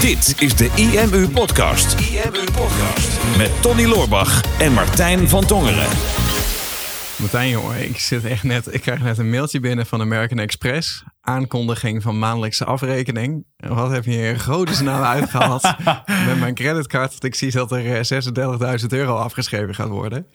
Dit is de IMU Podcast. IMU Podcast. Met Tony Loorbach en Martijn van Tongeren. Martijn, jongen, ik zit echt net. Ik krijg net een mailtje binnen van American Express. Aankondiging van maandelijkse afrekening. En wat heb je hier grote naam uitgehaald met mijn creditcard? Ik zie dat er 36.000 euro afgeschreven gaat worden.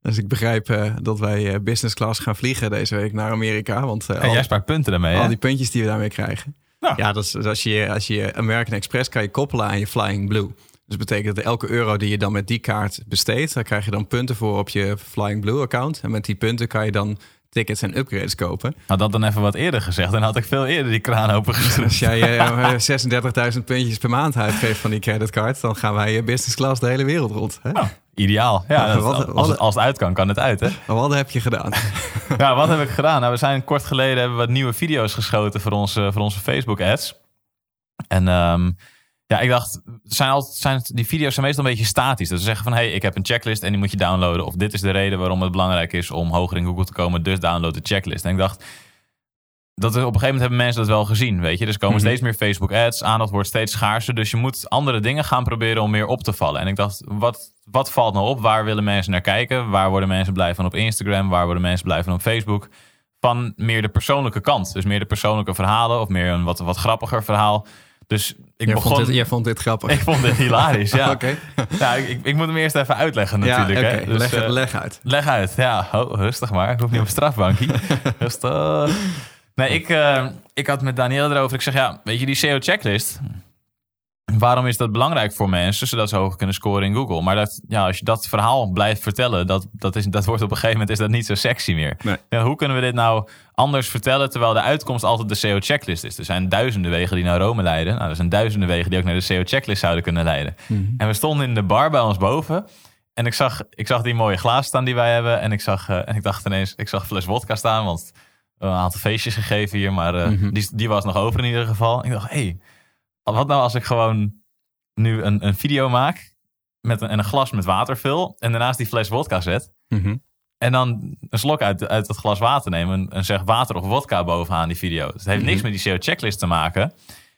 Dus ik begrijp uh, dat wij uh, business class gaan vliegen deze week naar Amerika. Want, uh, en jij spaart punten daarmee, Al hè? die puntjes die we daarmee krijgen. Nou. Ja, dat is, als, je, als je American Express kan je koppelen aan je Flying Blue. Dus dat betekent dat elke euro die je dan met die kaart besteedt, daar krijg je dan punten voor op je Flying Blue account. En met die punten kan je dan tickets en upgrades kopen. Had dat dan even wat eerder gezegd, dan had ik veel eerder die kraan opengeschreven. Als jij uh, 36.000 puntjes per maand uitgeeft van die creditcard, dan gaan wij business class de hele wereld rond. Hè? Nou, ideaal. Ja, wat, als, het, als het uit kan, kan het uit. Hè? Wat heb je gedaan? ja, wat heb ik gedaan? Nou, we zijn kort geleden hebben we wat nieuwe video's geschoten voor onze, voor onze Facebook ads. En um, ja, ik dacht, zijn altijd, zijn, die video's zijn meestal een beetje statisch. Dat ze zeggen van, hey, ik heb een checklist en die moet je downloaden. Of dit is de reden waarom het belangrijk is om hoger in Google te komen. Dus download de checklist. En ik dacht, dat op een gegeven moment hebben mensen dat wel gezien, weet je. Dus komen steeds meer Facebook ads, aandacht wordt steeds schaarser. Dus je moet andere dingen gaan proberen om meer op te vallen. En ik dacht, wat, wat valt nou op? Waar willen mensen naar kijken? Waar worden mensen blij van op Instagram? Waar worden mensen blij van op Facebook? Van meer de persoonlijke kant. Dus meer de persoonlijke verhalen of meer een wat, wat grappiger verhaal. Dus ik jij begon... Vond dit, jij vond dit grappig? Ik vond dit hilarisch, ja. Oké. ja, ik, ik, moet hem eerst even uitleggen natuurlijk. Ja, hè? Okay. Dus, leg, uh, leg uit. Leg uit, ja. Oh, rustig maar. Ik hoef niet op een strafbankje. rustig. Nee, ik, uh, ik had met Daniel erover. Ik zeg, ja, weet je, die SEO-checklist... Waarom is dat belangrijk voor mensen, zodat ze hoger kunnen scoren in Google? Maar dat, ja, als je dat verhaal blijft vertellen, dat, dat, is, dat wordt op een gegeven moment is dat niet zo sexy meer. Nee. Ja, hoe kunnen we dit nou anders vertellen, terwijl de uitkomst altijd de SEO-checklist is? Er zijn duizenden wegen die naar Rome leiden. Nou, er zijn duizenden wegen die ook naar de SEO-checklist zouden kunnen leiden. Mhm. En we stonden in de bar bij ons boven. En ik zag, ik zag die mooie glazen staan die wij hebben. En ik, zag, uh, en ik dacht ineens, ik zag een fles wodka staan, want we een aantal feestjes gegeven hier. Maar uh, Mhm. die, die was nog over in ieder geval. Ik dacht, hé, hey, wat nou als ik gewoon nu een, een video maak met een, en een glas met water vul en daarnaast die fles wodka zet. Mhm. En dan een slok uit, uit dat glas water nemen en, en zeg water of wodka bovenaan die video. Dus het heeft niks met die SEO-checklist te maken.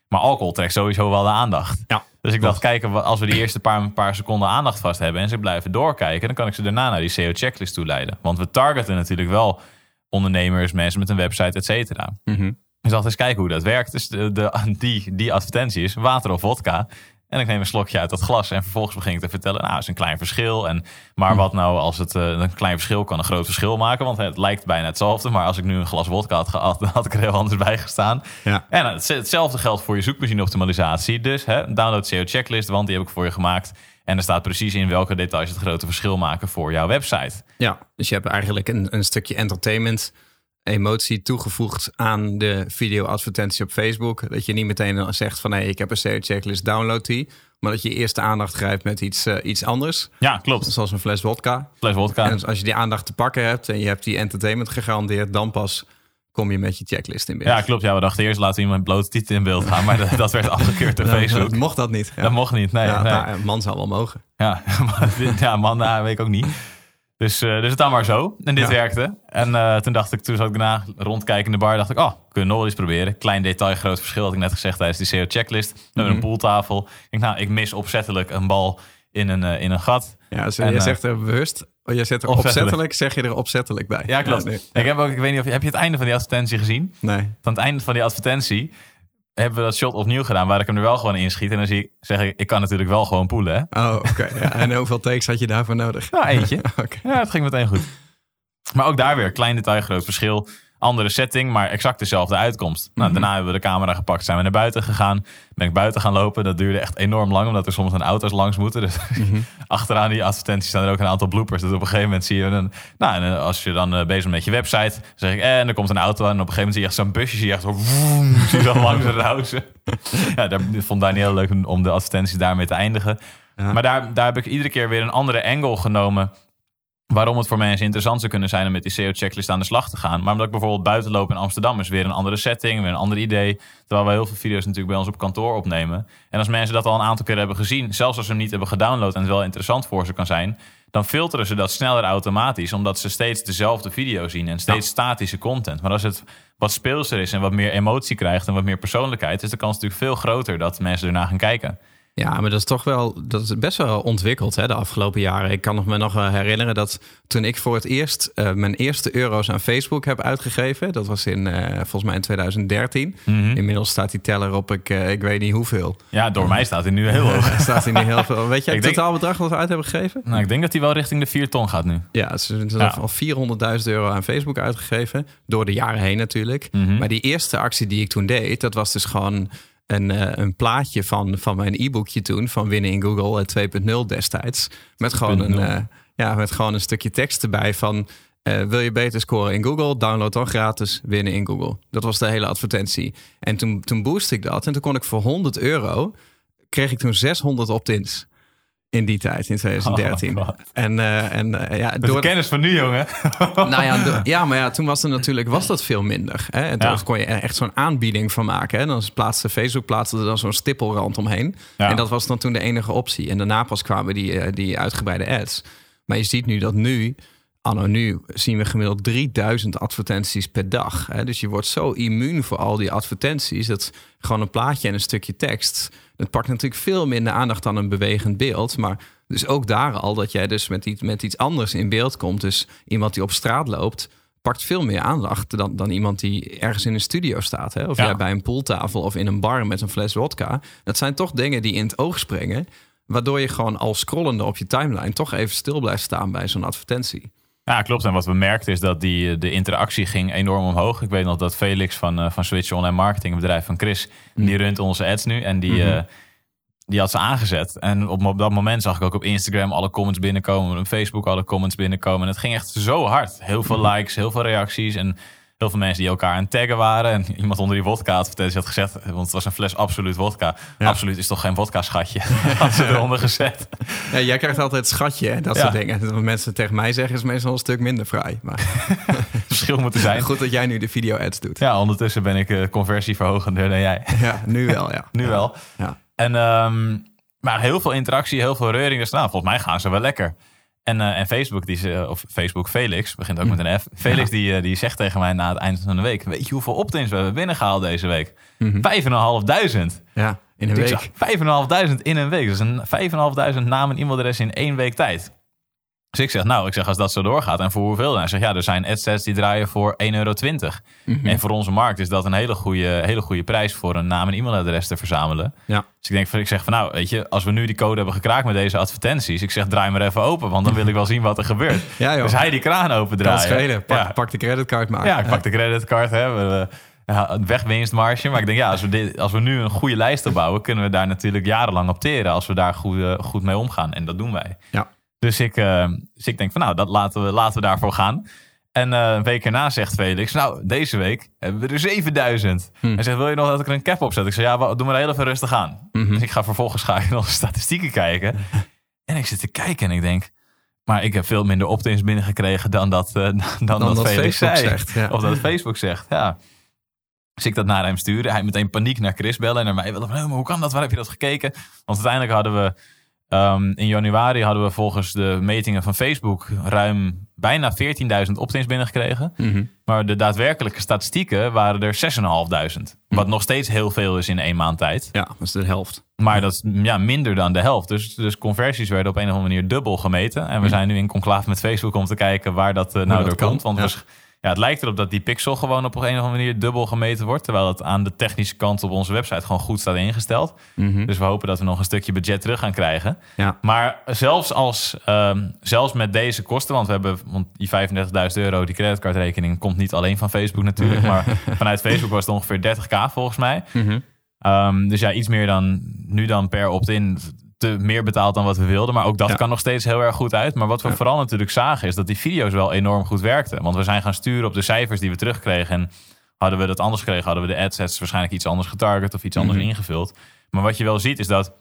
Maar alcohol trekt sowieso wel de aandacht. Ja, dus ik dacht, kijken, als we die eerste paar, paar seconden aandacht vast hebben en ze blijven doorkijken, dan kan ik ze daarna naar die SEO-checklist toe leiden. Want we targeten natuurlijk wel ondernemers, mensen met een website, et cetera. Mhm. Dus dacht eens kijken hoe dat werkt. Dus de, de, die, die advertentie is water of vodka. En ik neem een slokje uit dat glas en vervolgens begin ik te vertellen, nou, het is een klein verschil. En, maar wat nou als het uh, een klein verschil kan een groot verschil maken? Want het lijkt bijna hetzelfde. Maar als ik nu een glas wodka had gehad, dan had ik er heel anders bij gestaan. Ja. En het, hetzelfde geldt voor je zoekmachine optimalisatie. Dus hè, download SEO checklist, want die heb ik voor je gemaakt. En er staat precies in welke details het grote verschil maken voor jouw website. Ja, dus je hebt eigenlijk een, een stukje entertainment emotie toegevoegd aan de video-advertentie op Facebook. Dat je niet meteen zegt van hé, hey, ik heb een SEO-checklist, download die. Maar dat je eerst de aandacht grijpt met iets, uh, iets anders. Ja, klopt. Zoals een fles wodka. Fles wodka. En als je die aandacht te pakken hebt en je hebt die entertainment gegarandeerd, dan pas kom je met je checklist in beeld. Ja, klopt. Ja, we dachten eerst laten we iemand blote titel in beeld gaan. Maar dat, dat werd afgekeurd door Facebook. Dat mocht dat niet. Ja. Dat mocht niet, nee. Ja, nee. Nou, man zou wel mogen. Ja, ja man, nou, weet ik ook niet. Dus, uh, dus het dan maar zo. En dit Ja. werkte. En uh, toen dacht ik, toen zat ik daarna rondkijken in de bar, dacht ik, oh, kunnen we nog wel eens proberen. Klein detail, groot verschil, had ik net gezegd tijdens die SEO-checklist. We hebben Mhm. een pooltafel. Ik denk, nou, ik mis opzettelijk een bal in een, uh, in een gat. Ja, dus En, je eh, zegt er bewust, oh, je zet er opzettelijk. opzettelijk, zeg je er opzettelijk bij. Ja, klopt. nee. Ik heb ook, ik weet niet of heb je het einde van die advertentie gezien? nee. Van het einde van die advertentie hebben we dat shot opnieuw gedaan, waar ik hem er wel gewoon in schiet. En dan zie ik, zeg ik, ik kan natuurlijk wel gewoon poelen, hè? Oh, oké. Ja, en hoeveel takes had je daarvoor nodig? Nou, eentje. Ja, het ging meteen goed. Maar ook daar weer, klein detail, groot verschil. Andere setting, maar exact dezelfde uitkomst. Nou, Mhm. daarna hebben we de camera gepakt, zijn we naar buiten gegaan. Ben ik buiten gaan lopen. Dat duurde echt enorm lang, omdat er soms een auto's langs moeten. Dus Mhm. achteraan die advertenties staan er ook een aantal bloopers. Dus op een gegeven moment zie je een... Nou, en als je dan eh, bezig bent met je website, zeg ik... eh, En er komt een auto aan en op een gegeven moment zie je echt zo'n busje. Zie je echt zo... Zie je zo langs rauzen. ja, daar vond Daniel leuk om de advertenties daarmee te eindigen. Ja. Maar daar, daar heb ik iedere keer weer een andere angle genomen waarom het voor mensen interessant zou kunnen zijn om met die SEO-checklist aan de slag te gaan. Maar omdat ik bijvoorbeeld buiten loop in Amsterdam is weer een andere setting, weer een ander idee. Terwijl we heel veel video's natuurlijk bij ons op kantoor opnemen. En als mensen dat al een aantal keer hebben gezien, zelfs als ze hem niet hebben gedownload en het wel interessant voor ze kan zijn, dan filteren ze dat sneller automatisch, omdat ze steeds dezelfde video zien en steeds statische content. Maar als het wat speelser is en wat meer emotie krijgt en wat meer persoonlijkheid, is de kans natuurlijk veel groter dat mensen ernaar gaan kijken. Ja, maar dat is toch wel, dat is best wel ontwikkeld hè, de afgelopen jaren. Ik kan me nog herinneren dat toen ik voor het eerst uh, mijn eerste euro's aan Facebook heb uitgegeven, dat was in uh, volgens mij in 2013. Mm -hmm. Inmiddels staat die teller op, ik, uh, ik weet niet hoeveel. Ja, door mij staat hij nu heel hoog. staat hij nu heel veel. Weet je het totaalbedrag wat we uit hebben gegeven? Nou, ik denk dat hij wel richting de 4 ton gaat nu. Ja, ze hebben ja. al 400.000 euro aan Facebook uitgegeven, door de jaren heen natuurlijk. Mm -hmm. Maar die eerste actie die ik toen deed, dat was dus gewoon een, uh, een plaatje van, van mijn e-boekje toen, van Winnen in Google 2.0 destijds. Met gewoon, een, uh, ja, met gewoon een stukje tekst erbij van. Uh, wil je beter scoren in Google? Download dan gratis Winnen in Google. Dat was de hele advertentie. En toen, toen boost ik dat. En toen kon ik voor 100 euro. kreeg ik toen 600 opt-ins. In die tijd, in 2013. Oh, en uh, en uh, ja, door de kennis van nu, jongen. nou ja, ja, maar ja, toen was er natuurlijk was dat veel minder. Hè? En toen ja. kon je echt zo'n aanbieding van maken. Hè? Dan plaatste Facebook plaatste er dan zo'n stippelrand omheen. Ja. En dat was dan toen de enige optie. En daarna pas kwamen die, uh, die uitgebreide ads. Maar je ziet nu dat nu, anno nu, zien we gemiddeld 3000 advertenties per dag. Hè? Dus je wordt zo immuun voor al die advertenties. Dat gewoon een plaatje en een stukje tekst het pakt natuurlijk veel minder aandacht dan een bewegend beeld. Maar dus ook daar al dat jij dus met iets, met iets anders in beeld komt. Dus iemand die op straat loopt, pakt veel meer aandacht dan, dan iemand die ergens in een studio staat. Hè? Of ja. jij bij een pooltafel of in een bar met een fles wodka. Dat zijn toch dingen die in het oog springen. Waardoor je gewoon al scrollende op je timeline toch even stil blijft staan bij zo'n advertentie. Ja, klopt. En wat we merkten is dat die, de interactie ging enorm omhoog. Ik weet nog dat Felix van, uh, van Switch Online Marketing, het bedrijf van Chris, mm. die runt onze ads nu. En die, mm -hmm. uh, die had ze aangezet. En op, op, dat moment zag ik ook op Instagram alle comments binnenkomen. Op Facebook alle comments binnenkomen. En het ging echt zo hard. Heel veel mm-hmm. likes, heel veel reacties. En heel veel mensen die elkaar aan het taggen waren. En iemand onder die vodka had, had gezegd, want het was een fles absoluut vodka. Ja. Absoluut is toch geen vodka schatje. had ze eronder gezet. Ja, jij krijgt altijd schatje en dat soort dingen. Wat mensen tegen mij zeggen is meestal een stuk minder vrij. Maar verschil moeten zijn. Goed dat jij nu de video ads doet. Ja, ondertussen ben ik uh, conversieverhogender dan jij. Ja, nu wel ja. nu wel. Ja. En, um, maar heel veel interactie, heel veel reuring. Dus nou, volgens mij gaan ze wel lekker. En, uh, en Facebook, die ze, of Facebook Felix, begint ook met een F. Felix ja. die, uh, die zegt tegen mij na het eind van de week: Weet je hoeveel opt-ins we hebben binnengehaald deze week? Mm -hmm. 5.500. Ja, in een week. 5.500 in een week. Dus een 5.500 naam en e-mailadres in één week tijd. Dus ik zeg, nou, ik zeg, als dat zo doorgaat en voor hoeveel? Dan hij zegt, ja, er zijn adsets die draaien voor 1,20 euro. Mm -hmm. En voor onze markt is dat een hele goede, hele goede prijs voor een naam en e-mailadres te verzamelen. Ja. Dus ik denk, ik zeg van, nou, weet je, als we nu die code hebben gekraakt met deze advertenties, ik zeg, draai maar even open, want dan wil ik wel zien wat er gebeurt. Ja, dus hij die kraan open draaien. Pak, ja. pak de creditcard maar. Ja, ik pak de creditcard, hè. We, ja, wegwinstmarge. Maar ik denk, ja, als we, dit, als we nu een goede lijst opbouwen, kunnen we daar natuurlijk jarenlang op teren als we daar goed, uh, goed mee omgaan. En dat doen wij. Ja. Dus ik, uh, dus ik denk van nou, dat laten we, laten we daarvoor gaan. En uh, een week erna zegt Felix, nou, deze week hebben we er 7000. Hm. Hij zegt, wil je nog dat ik er een cap op zet? Ik zeg, ja, doe maar heel even rustig aan. Mm -hmm. Dus ik ga vervolgens ga ik nog de statistieken kijken. en ik zit te kijken en ik denk, maar ik heb veel minder opt-ins binnengekregen dan dat, uh, dan, dan, dat, dat Felix Facebook zei. Zegt, ja. Of dat Facebook zegt, ja. Dus ik dat naar hem sturen. Hij meteen paniek naar Chris bellen en naar mij. Van, maar hoe kan dat? Waar heb je dat gekeken? Want uiteindelijk hadden we Um, in januari hadden we volgens de metingen van Facebook ruim bijna 14.000 opt-ins binnengekregen. Mm -hmm. Maar de daadwerkelijke statistieken waren er 6.500. Mm. Wat nog steeds heel veel is in één maand tijd. Ja, dat is de helft. Maar dat is ja, minder dan de helft. Dus, dus conversies werden op een of andere manier dubbel gemeten. En we mm. zijn nu in conclave met Facebook om te kijken waar dat uh, nou door komt. Want ja. Ja, het lijkt erop dat die pixel gewoon op een of andere manier dubbel gemeten wordt. Terwijl het aan de technische kant op onze website gewoon goed staat ingesteld. Mm -hmm. Dus we hopen dat we nog een stukje budget terug gaan krijgen. Ja. Maar zelfs, als, um, zelfs met deze kosten, want we hebben want die 35.000 euro, die creditcardrekening, komt niet alleen van Facebook natuurlijk. maar vanuit Facebook was het ongeveer 30k volgens mij. Mm -hmm. um, dus ja, iets meer dan nu dan per opt-in te meer betaald dan wat we wilden. Maar ook dat ja. kan nog steeds heel erg goed uit. Maar wat we ja. vooral natuurlijk zagen is dat die video's wel enorm goed werkten. Want we zijn gaan sturen op de cijfers die we terugkregen. En hadden we dat anders gekregen, hadden we de adsets waarschijnlijk iets anders getarget of iets anders mm -hmm. ingevuld. Maar wat je wel ziet is dat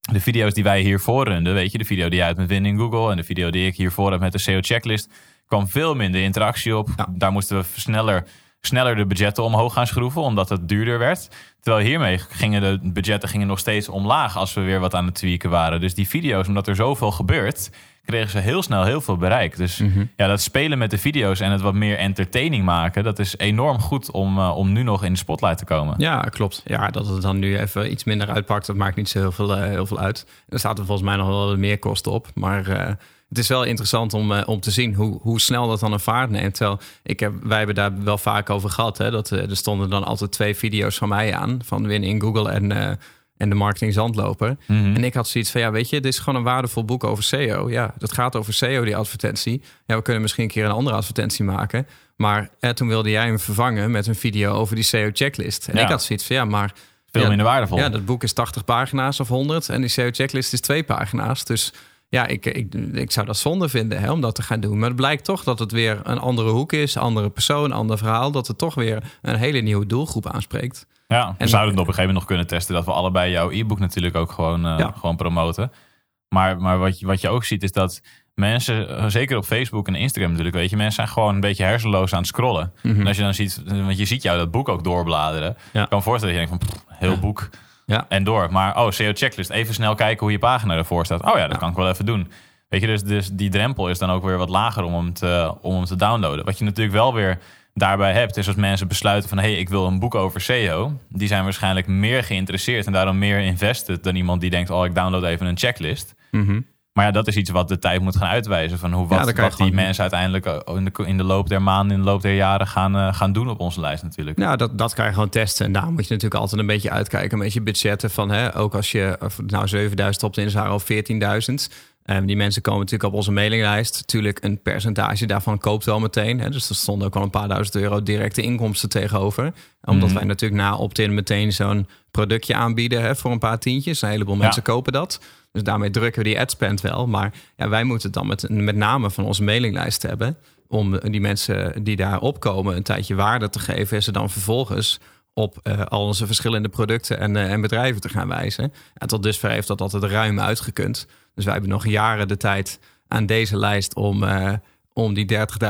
de video's die wij hiervoor runden, weet je, de video die jij uit met Win in Google en de video die ik hiervoor heb met de SEO-checklist, kwam veel minder interactie op. Ja. Daar moesten we sneller, sneller de budgetten omhoog gaan schroeven, omdat het duurder werd. Terwijl hiermee gingen de budgetten gingen nog steeds omlaag als we weer wat aan het tweaken waren. Dus die video's, omdat er zoveel gebeurt, kregen ze heel snel heel veel bereik. Dus Mhm. ja, dat spelen met de video's en het wat meer entertaining maken, dat is enorm goed om, eh, om nu nog in de spotlight te komen. Ja, klopt. Ja, dat het dan nu even iets minder uitpakt, dat maakt niet zo heel veel, eh, heel veel uit. Er staat er volgens mij nog wel wat meer kosten op. Maar eh, het is wel interessant om, eh, om te zien hoe, hoe snel dat dan een vaart neemt. Terwijl ik heb, wij hebben daar wel vaak over gehad. Hè, dat, eh, er stonden dan altijd twee video's van mij aan. Van Win in Google en, eh, en de marketing zandloper. Mhm. En ik had zoiets van, ja, weet je, dit is gewoon een waardevol boek over SEO. Ja, dat gaat over SEO, die advertentie. Ja, we kunnen misschien een keer een andere advertentie maken. Maar eh, toen wilde jij hem vervangen met een video over die SEO-checklist. En Ja. ik had zoiets van, ja, maar... Veel ja, minder waardevol. Ja, dat boek is 80 pagina's of 100 en die SEO-checklist is twee pagina's. Dus ja, ik, ik, ik zou dat zonde vinden hè, om dat te gaan doen. Maar het blijkt toch dat het weer een andere hoek is, andere persoon, ander verhaal. Dat het toch weer een hele nieuwe doelgroep aanspreekt. Ja, we En- zouden het op een gegeven moment nog kunnen testen dat we allebei jouw e-book natuurlijk ook gewoon, eh, Ja. gewoon promoten. Maar, maar wat, je, wat je ook ziet is dat mensen, zeker op Facebook en Instagram natuurlijk, weet je, mensen zijn gewoon een beetje hersenloos aan het scrollen. En als je dan ziet, want je ziet jou dat boek ook doorbladeren. Ja. Kan voorstellen dat je denkt van, pff, heel boek Ja. en door. Maar oh, SEO checklist, even snel kijken hoe je pagina ervoor staat. Oh ja, dat Ja. kan ik wel even doen. Weet je, dus, dus die drempel is dan ook weer wat lager om hem, te, om hem te downloaden. Wat je natuurlijk wel weer daarbij hebt, is als mensen besluiten van... hé, hey, ik wil een boek over SEO. Die zijn waarschijnlijk meer geïnteresseerd en daarom meer invested... dan iemand die denkt, oh, ik download even een checklist. Mhm. Maar ja, dat is iets wat de tijd moet gaan uitwijzen... van hoe, wat, je die mensen uiteindelijk eh, in de, in de loop der maanden... in de loop der jaren gaan, eh, gaan doen op onze lijst natuurlijk. Nou, dat, dat kan je gewoon testen. En daar moet je natuurlijk altijd een beetje uitkijken. Een beetje budgetten van, hè, ook als je nou 7000 opt in waren of 14.000. Ehm, die mensen komen natuurlijk op onze mailinglijst. Natuurlijk een percentage daarvan koopt wel meteen. Hè, dus er stonden ook wel een paar duizend euro directe inkomsten tegenover. Omdat Mhm. wij natuurlijk na opt-in meteen zo'n productje aanbieden hè, voor een paar tientjes. Een heleboel Ja. mensen kopen dat. Dus daarmee drukken we die adspend wel. Maar ja, wij moeten het dan met, met name van onze mailinglijst hebben. Om die mensen die daar opkomen een tijdje waarde te geven. En ze dan vervolgens op eh, al onze verschillende producten en, eh, en bedrijven te gaan wijzen. En tot dusver heeft dat altijd ruim uitgekund. Dus wij hebben nog jaren de tijd aan deze lijst om, eh, om die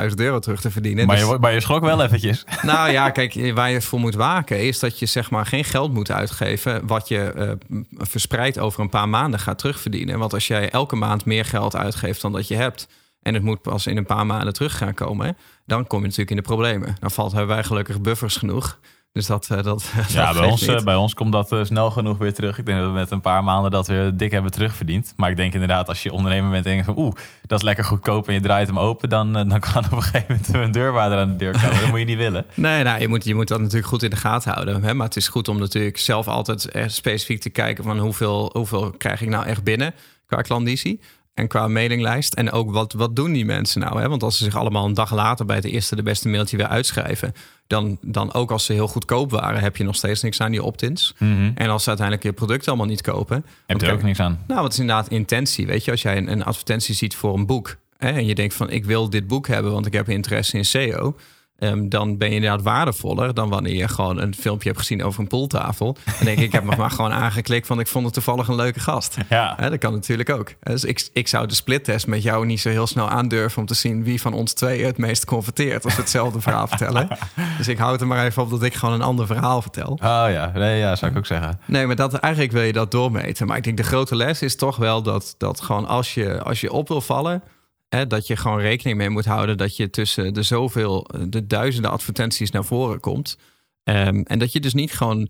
30.000 euro terug te verdienen. Maar Dus- je, maar je schrok wel eventjes. nou ja, kijk, waar je voor moet waken is dat je zeg maar geen geld moet uitgeven wat je eh, verspreid over een paar maanden gaat terugverdienen. Want als jij elke maand meer geld uitgeeft dan dat je hebt en het moet pas in een paar maanden terug gaan komen, dan kom je natuurlijk in de problemen. Dan valt hebben wij gelukkig buffers genoeg. Dus dat, eh, dat, Ja, dat bij geeft ons, niet. eh, bij ons komt dat eh, snel genoeg weer terug. Ik denk dat we met een paar maanden dat weer dik hebben terugverdiend. Maar ik denk inderdaad, als je ondernemer bent en denkt van... oeh, dat is lekker goedkoop en je draait hem open... dan, dan kan op een gegeven moment een deurwaarder aan de deur komen. Dat moet je niet willen. Nee, nou, je, moet, je moet dat natuurlijk goed in de gaten houden. Hè? Maar het is goed om natuurlijk zelf altijd echt specifiek te kijken van hoeveel, hoeveel krijg ik nou echt binnen qua klandizie. En qua mailinglijst. En ook wat, wat doen die mensen nou? Hè? Want als ze zich allemaal een dag later bij het eerste de beste mailtje weer uitschrijven. Dan, dan ook als ze heel goedkoop waren, heb je nog steeds niks aan die opt-ins. En als ze uiteindelijk je product allemaal niet kopen. Heb je er ook niks aan. nou, wat is inderdaad intentie? Weet je, als jij een, een advertentie ziet voor een boek hè, en je denkt van ik wil dit boek hebben, want ik heb interesse in SEO. Ehm, dan ben je inderdaad waardevoller dan wanneer je gewoon een filmpje hebt gezien over een pooltafel. En denk ik, ik heb me maar gewoon aangeklikt, want ik vond het toevallig een leuke gast. Ja. Dat kan natuurlijk ook. Dus ik, ik zou de splittest met jou niet zo heel snel aandurven om te zien wie van ons twee het meest converteert als we hetzelfde verhaal vertellen. Dus ik houd er maar even op dat ik gewoon een ander verhaal vertel. Oh ja, nee, ja, zou ik ook zeggen. Nee, maar dat, eigenlijk wil je dat doormeten. Maar ik denk de grote les is toch wel dat, dat gewoon als je, als je op wil vallen... Hè, dat je gewoon rekening mee moet houden... dat je tussen de zoveel, de duizenden advertenties naar voren komt. Ehm, en dat je dus niet gewoon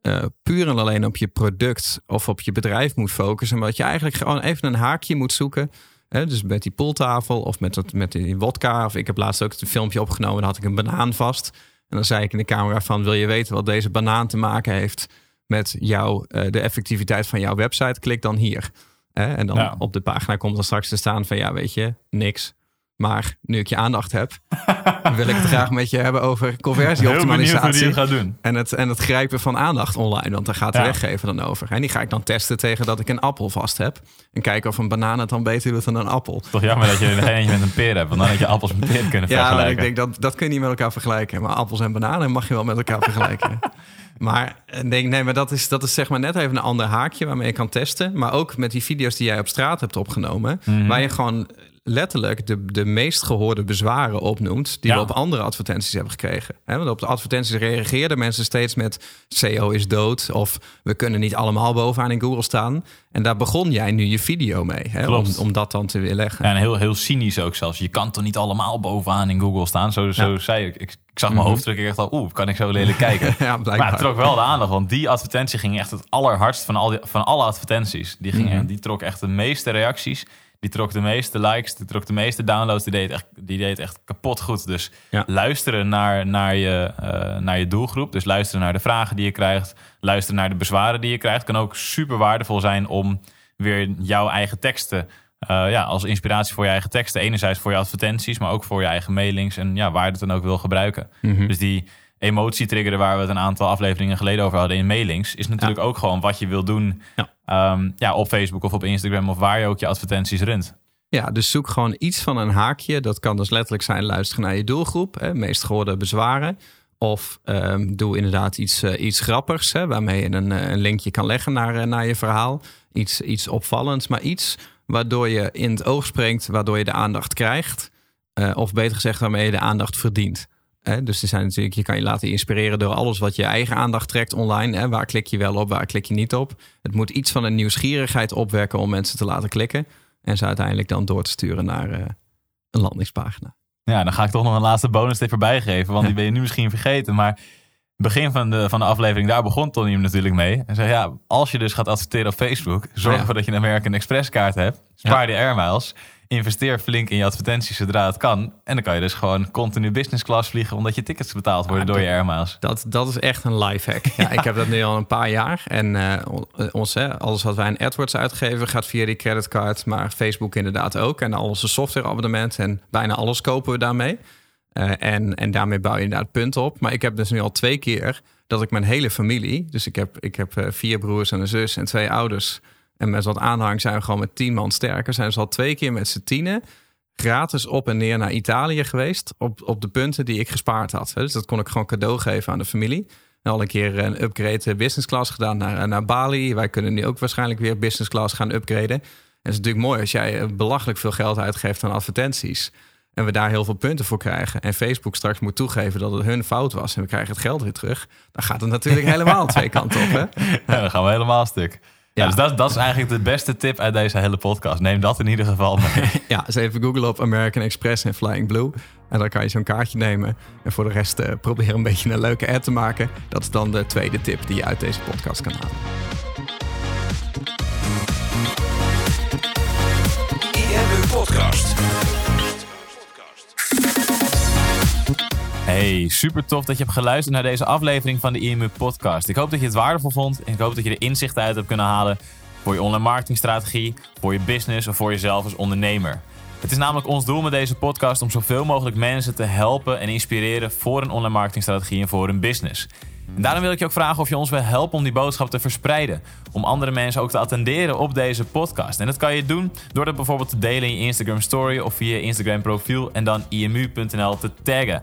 eh, puur en alleen op je product... of op je bedrijf moet focussen... maar dat je eigenlijk gewoon even een haakje moet zoeken... Hè, dus met die pooltafel of met, dat, met die wodka. Of ik heb laatst ook een filmpje opgenomen... dan had ik een banaan vast. En dan zei ik in de camera van... wil je weten wat deze banaan te maken heeft met jou, eh, de effectiviteit van jouw website, klik dan hier. Hè? En dan Ja. op de pagina komt dan straks te staan van ja, weet je, niks. Maar nu ik je aandacht heb, wil ik het graag met je hebben over conversieoptimalisatie. gaat doen. En het, en het grijpen van aandacht online, want daar gaat de Ja. weggever dan over. En die ga ik dan testen tegen dat ik een appel vast heb. En kijken of een banaan het dan beter doet dan een appel. Toch jammer dat je er eentje met een peer hebt. Want dan had je appels met peer kunnen Ja, vergelijken. ik denk dat dat kun je niet met elkaar vergelijken. Maar appels en bananen mag je wel met elkaar vergelijken. Maar ik denk, nee, maar dat is, dat is zeg maar net even een ander haakje waarmee je kan testen. Maar ook met die video's die jij op straat hebt opgenomen, Mhm. waar je gewoon letterlijk de, de meest gehoorde bezwaren opnoemt die Ja. we op andere advertenties hebben gekregen. Hè, want op de advertenties reageerden mensen steeds met SEO is dood of we kunnen niet allemaal bovenaan in Google staan. En daar begon jij nu je video mee, om, om dat dan te weerleggen. Ja, en heel, heel cynisch ook zelfs. Je kan toch niet allemaal bovenaan in Google staan? Zo, zo Ja. zei ik. ik. Ik zag mijn Mhm. hoofddruk. Ik dacht al, oeh, kan ik zo lelijk kijken? Ja, Maar het trok wel de aandacht, want die advertentie ging echt het allerhardst van, al die, van alle advertenties. Die, ging, Mhm. die trok echt de meeste reacties. Die trok de meeste likes, die trok de meeste downloads. Die deed echt, die deed echt kapot goed. Dus Ja. luisteren naar, naar, je, eh, naar je doelgroep. Dus luisteren naar de vragen die je krijgt. Luisteren naar de bezwaren die je krijgt. Kan ook super waardevol zijn om weer jouw eigen teksten... eh, ja, als inspiratie voor je eigen teksten. Enerzijds voor je advertenties, maar ook voor je eigen mailings. En ja, waar je het dan ook wil gebruiken. Mhm. Dus die emotietrigger waar we het een aantal afleveringen geleden over hadden in mailings, is natuurlijk ook gewoon wat je wil doen Ja. Ja. ja, op Facebook of op Instagram of waar je ook je advertenties runt. Ja, dus zoek gewoon iets van een haakje. Dat kan dus letterlijk zijn luisteren naar je doelgroep, hè, meest gehoorde bezwaren. Of ehm, doe inderdaad iets, eh, iets grappigs, hè, waarmee je een, eh, een linkje kan leggen naar, eh, naar je verhaal. Iets, iets opvallends, maar iets waardoor je in het oog springt, waardoor je de aandacht krijgt. Of beter gezegd, waarmee je de aandacht verdient. Hè, dus er zijn natuurlijk, je kan je laten inspireren door alles wat je eigen aandacht trekt online. Hè. Waar klik je wel op, waar klik je niet op? Het moet iets van een nieuwsgierigheid opwekken om mensen te laten klikken. En ze uiteindelijk dan door te sturen naar eh, een landingspagina. Ja, dan ga ik toch nog een laatste bonus tip erbij geven, want die ben je nu misschien vergeten. Maar begin van de, van de aflevering, daar begon Tony hem natuurlijk mee. En zei, ja, als je dus gaat adverteren op Facebook, zorg Ja. ervoor dat je een American Express kaart hebt. Spaar die air miles. Investeer flink in je advertenties zodra het kan. En dan kan je dus gewoon continu business class vliegen, omdat je tickets betaald worden door je dat- air miles. Dat, dat is echt een lifehack. Ja, ik heb dat nu al een paar jaar. En eh, on- ons, hè, alles wat wij aan AdWords uitgeven gaat via die creditcard. Maar Facebook inderdaad ook. En al onze softwareabonnementen. En bijna alles kopen we daarmee. Eh, en, en daarmee bouw je inderdaad punten op. Maar ik heb dus nu al twee keer dat ik mijn hele familie... Dus ik heb, ik heb eh, vier broers en een zus en twee ouders. En met wat aanhang zijn we gewoon met tien man sterker. Zijn ze al twee keer met z'n tienen gratis op en neer naar Italië geweest. Op, op de punten die ik gespaard had. Dus dat kon ik gewoon cadeau geven aan de familie. En al een keer een upgrade eh, business class gedaan naar, naar Bali. Wij kunnen nu ook waarschijnlijk weer business class gaan upgraden. En het is natuurlijk mooi als jij eh, belachelijk veel geld uitgeeft aan advertenties. En we daar heel veel punten voor krijgen. En Facebook straks moet toegeven dat het hun fout was. En we krijgen het geld weer terug. Dan gaat het natuurlijk helemaal twee kanten op. Hè? Ja, dan gaan we helemaal stuk. Ja, dus dat, dat is eigenlijk de beste tip uit deze hele podcast. Neem dat in ieder geval mee. Ja, eens even googlen op American Express en Flying Blue. En dan kan je zo'n kaartje nemen. En voor de rest eh, probeer een beetje een leuke ad te maken. Dat is dan de tweede tip die je uit deze podcast kan halen. Hey, super tof dat je hebt geluisterd naar deze aflevering van de IMU Podcast. Ik hoop dat je het waardevol vond en ik hoop dat je er inzichten uit hebt kunnen halen voor je online marketingstrategie, voor je business of voor jezelf als ondernemer. Het is namelijk ons doel met deze podcast om zoveel mogelijk mensen te helpen en inspireren voor een online marketingstrategie en voor hun business. En daarom wil ik je ook vragen of je ons wil helpen om die boodschap te verspreiden. Om andere mensen ook te attenderen op deze podcast. En dat kan je doen door dat bijvoorbeeld te delen in je Instagram story of via je Instagram profiel en dan imu.nl te taggen.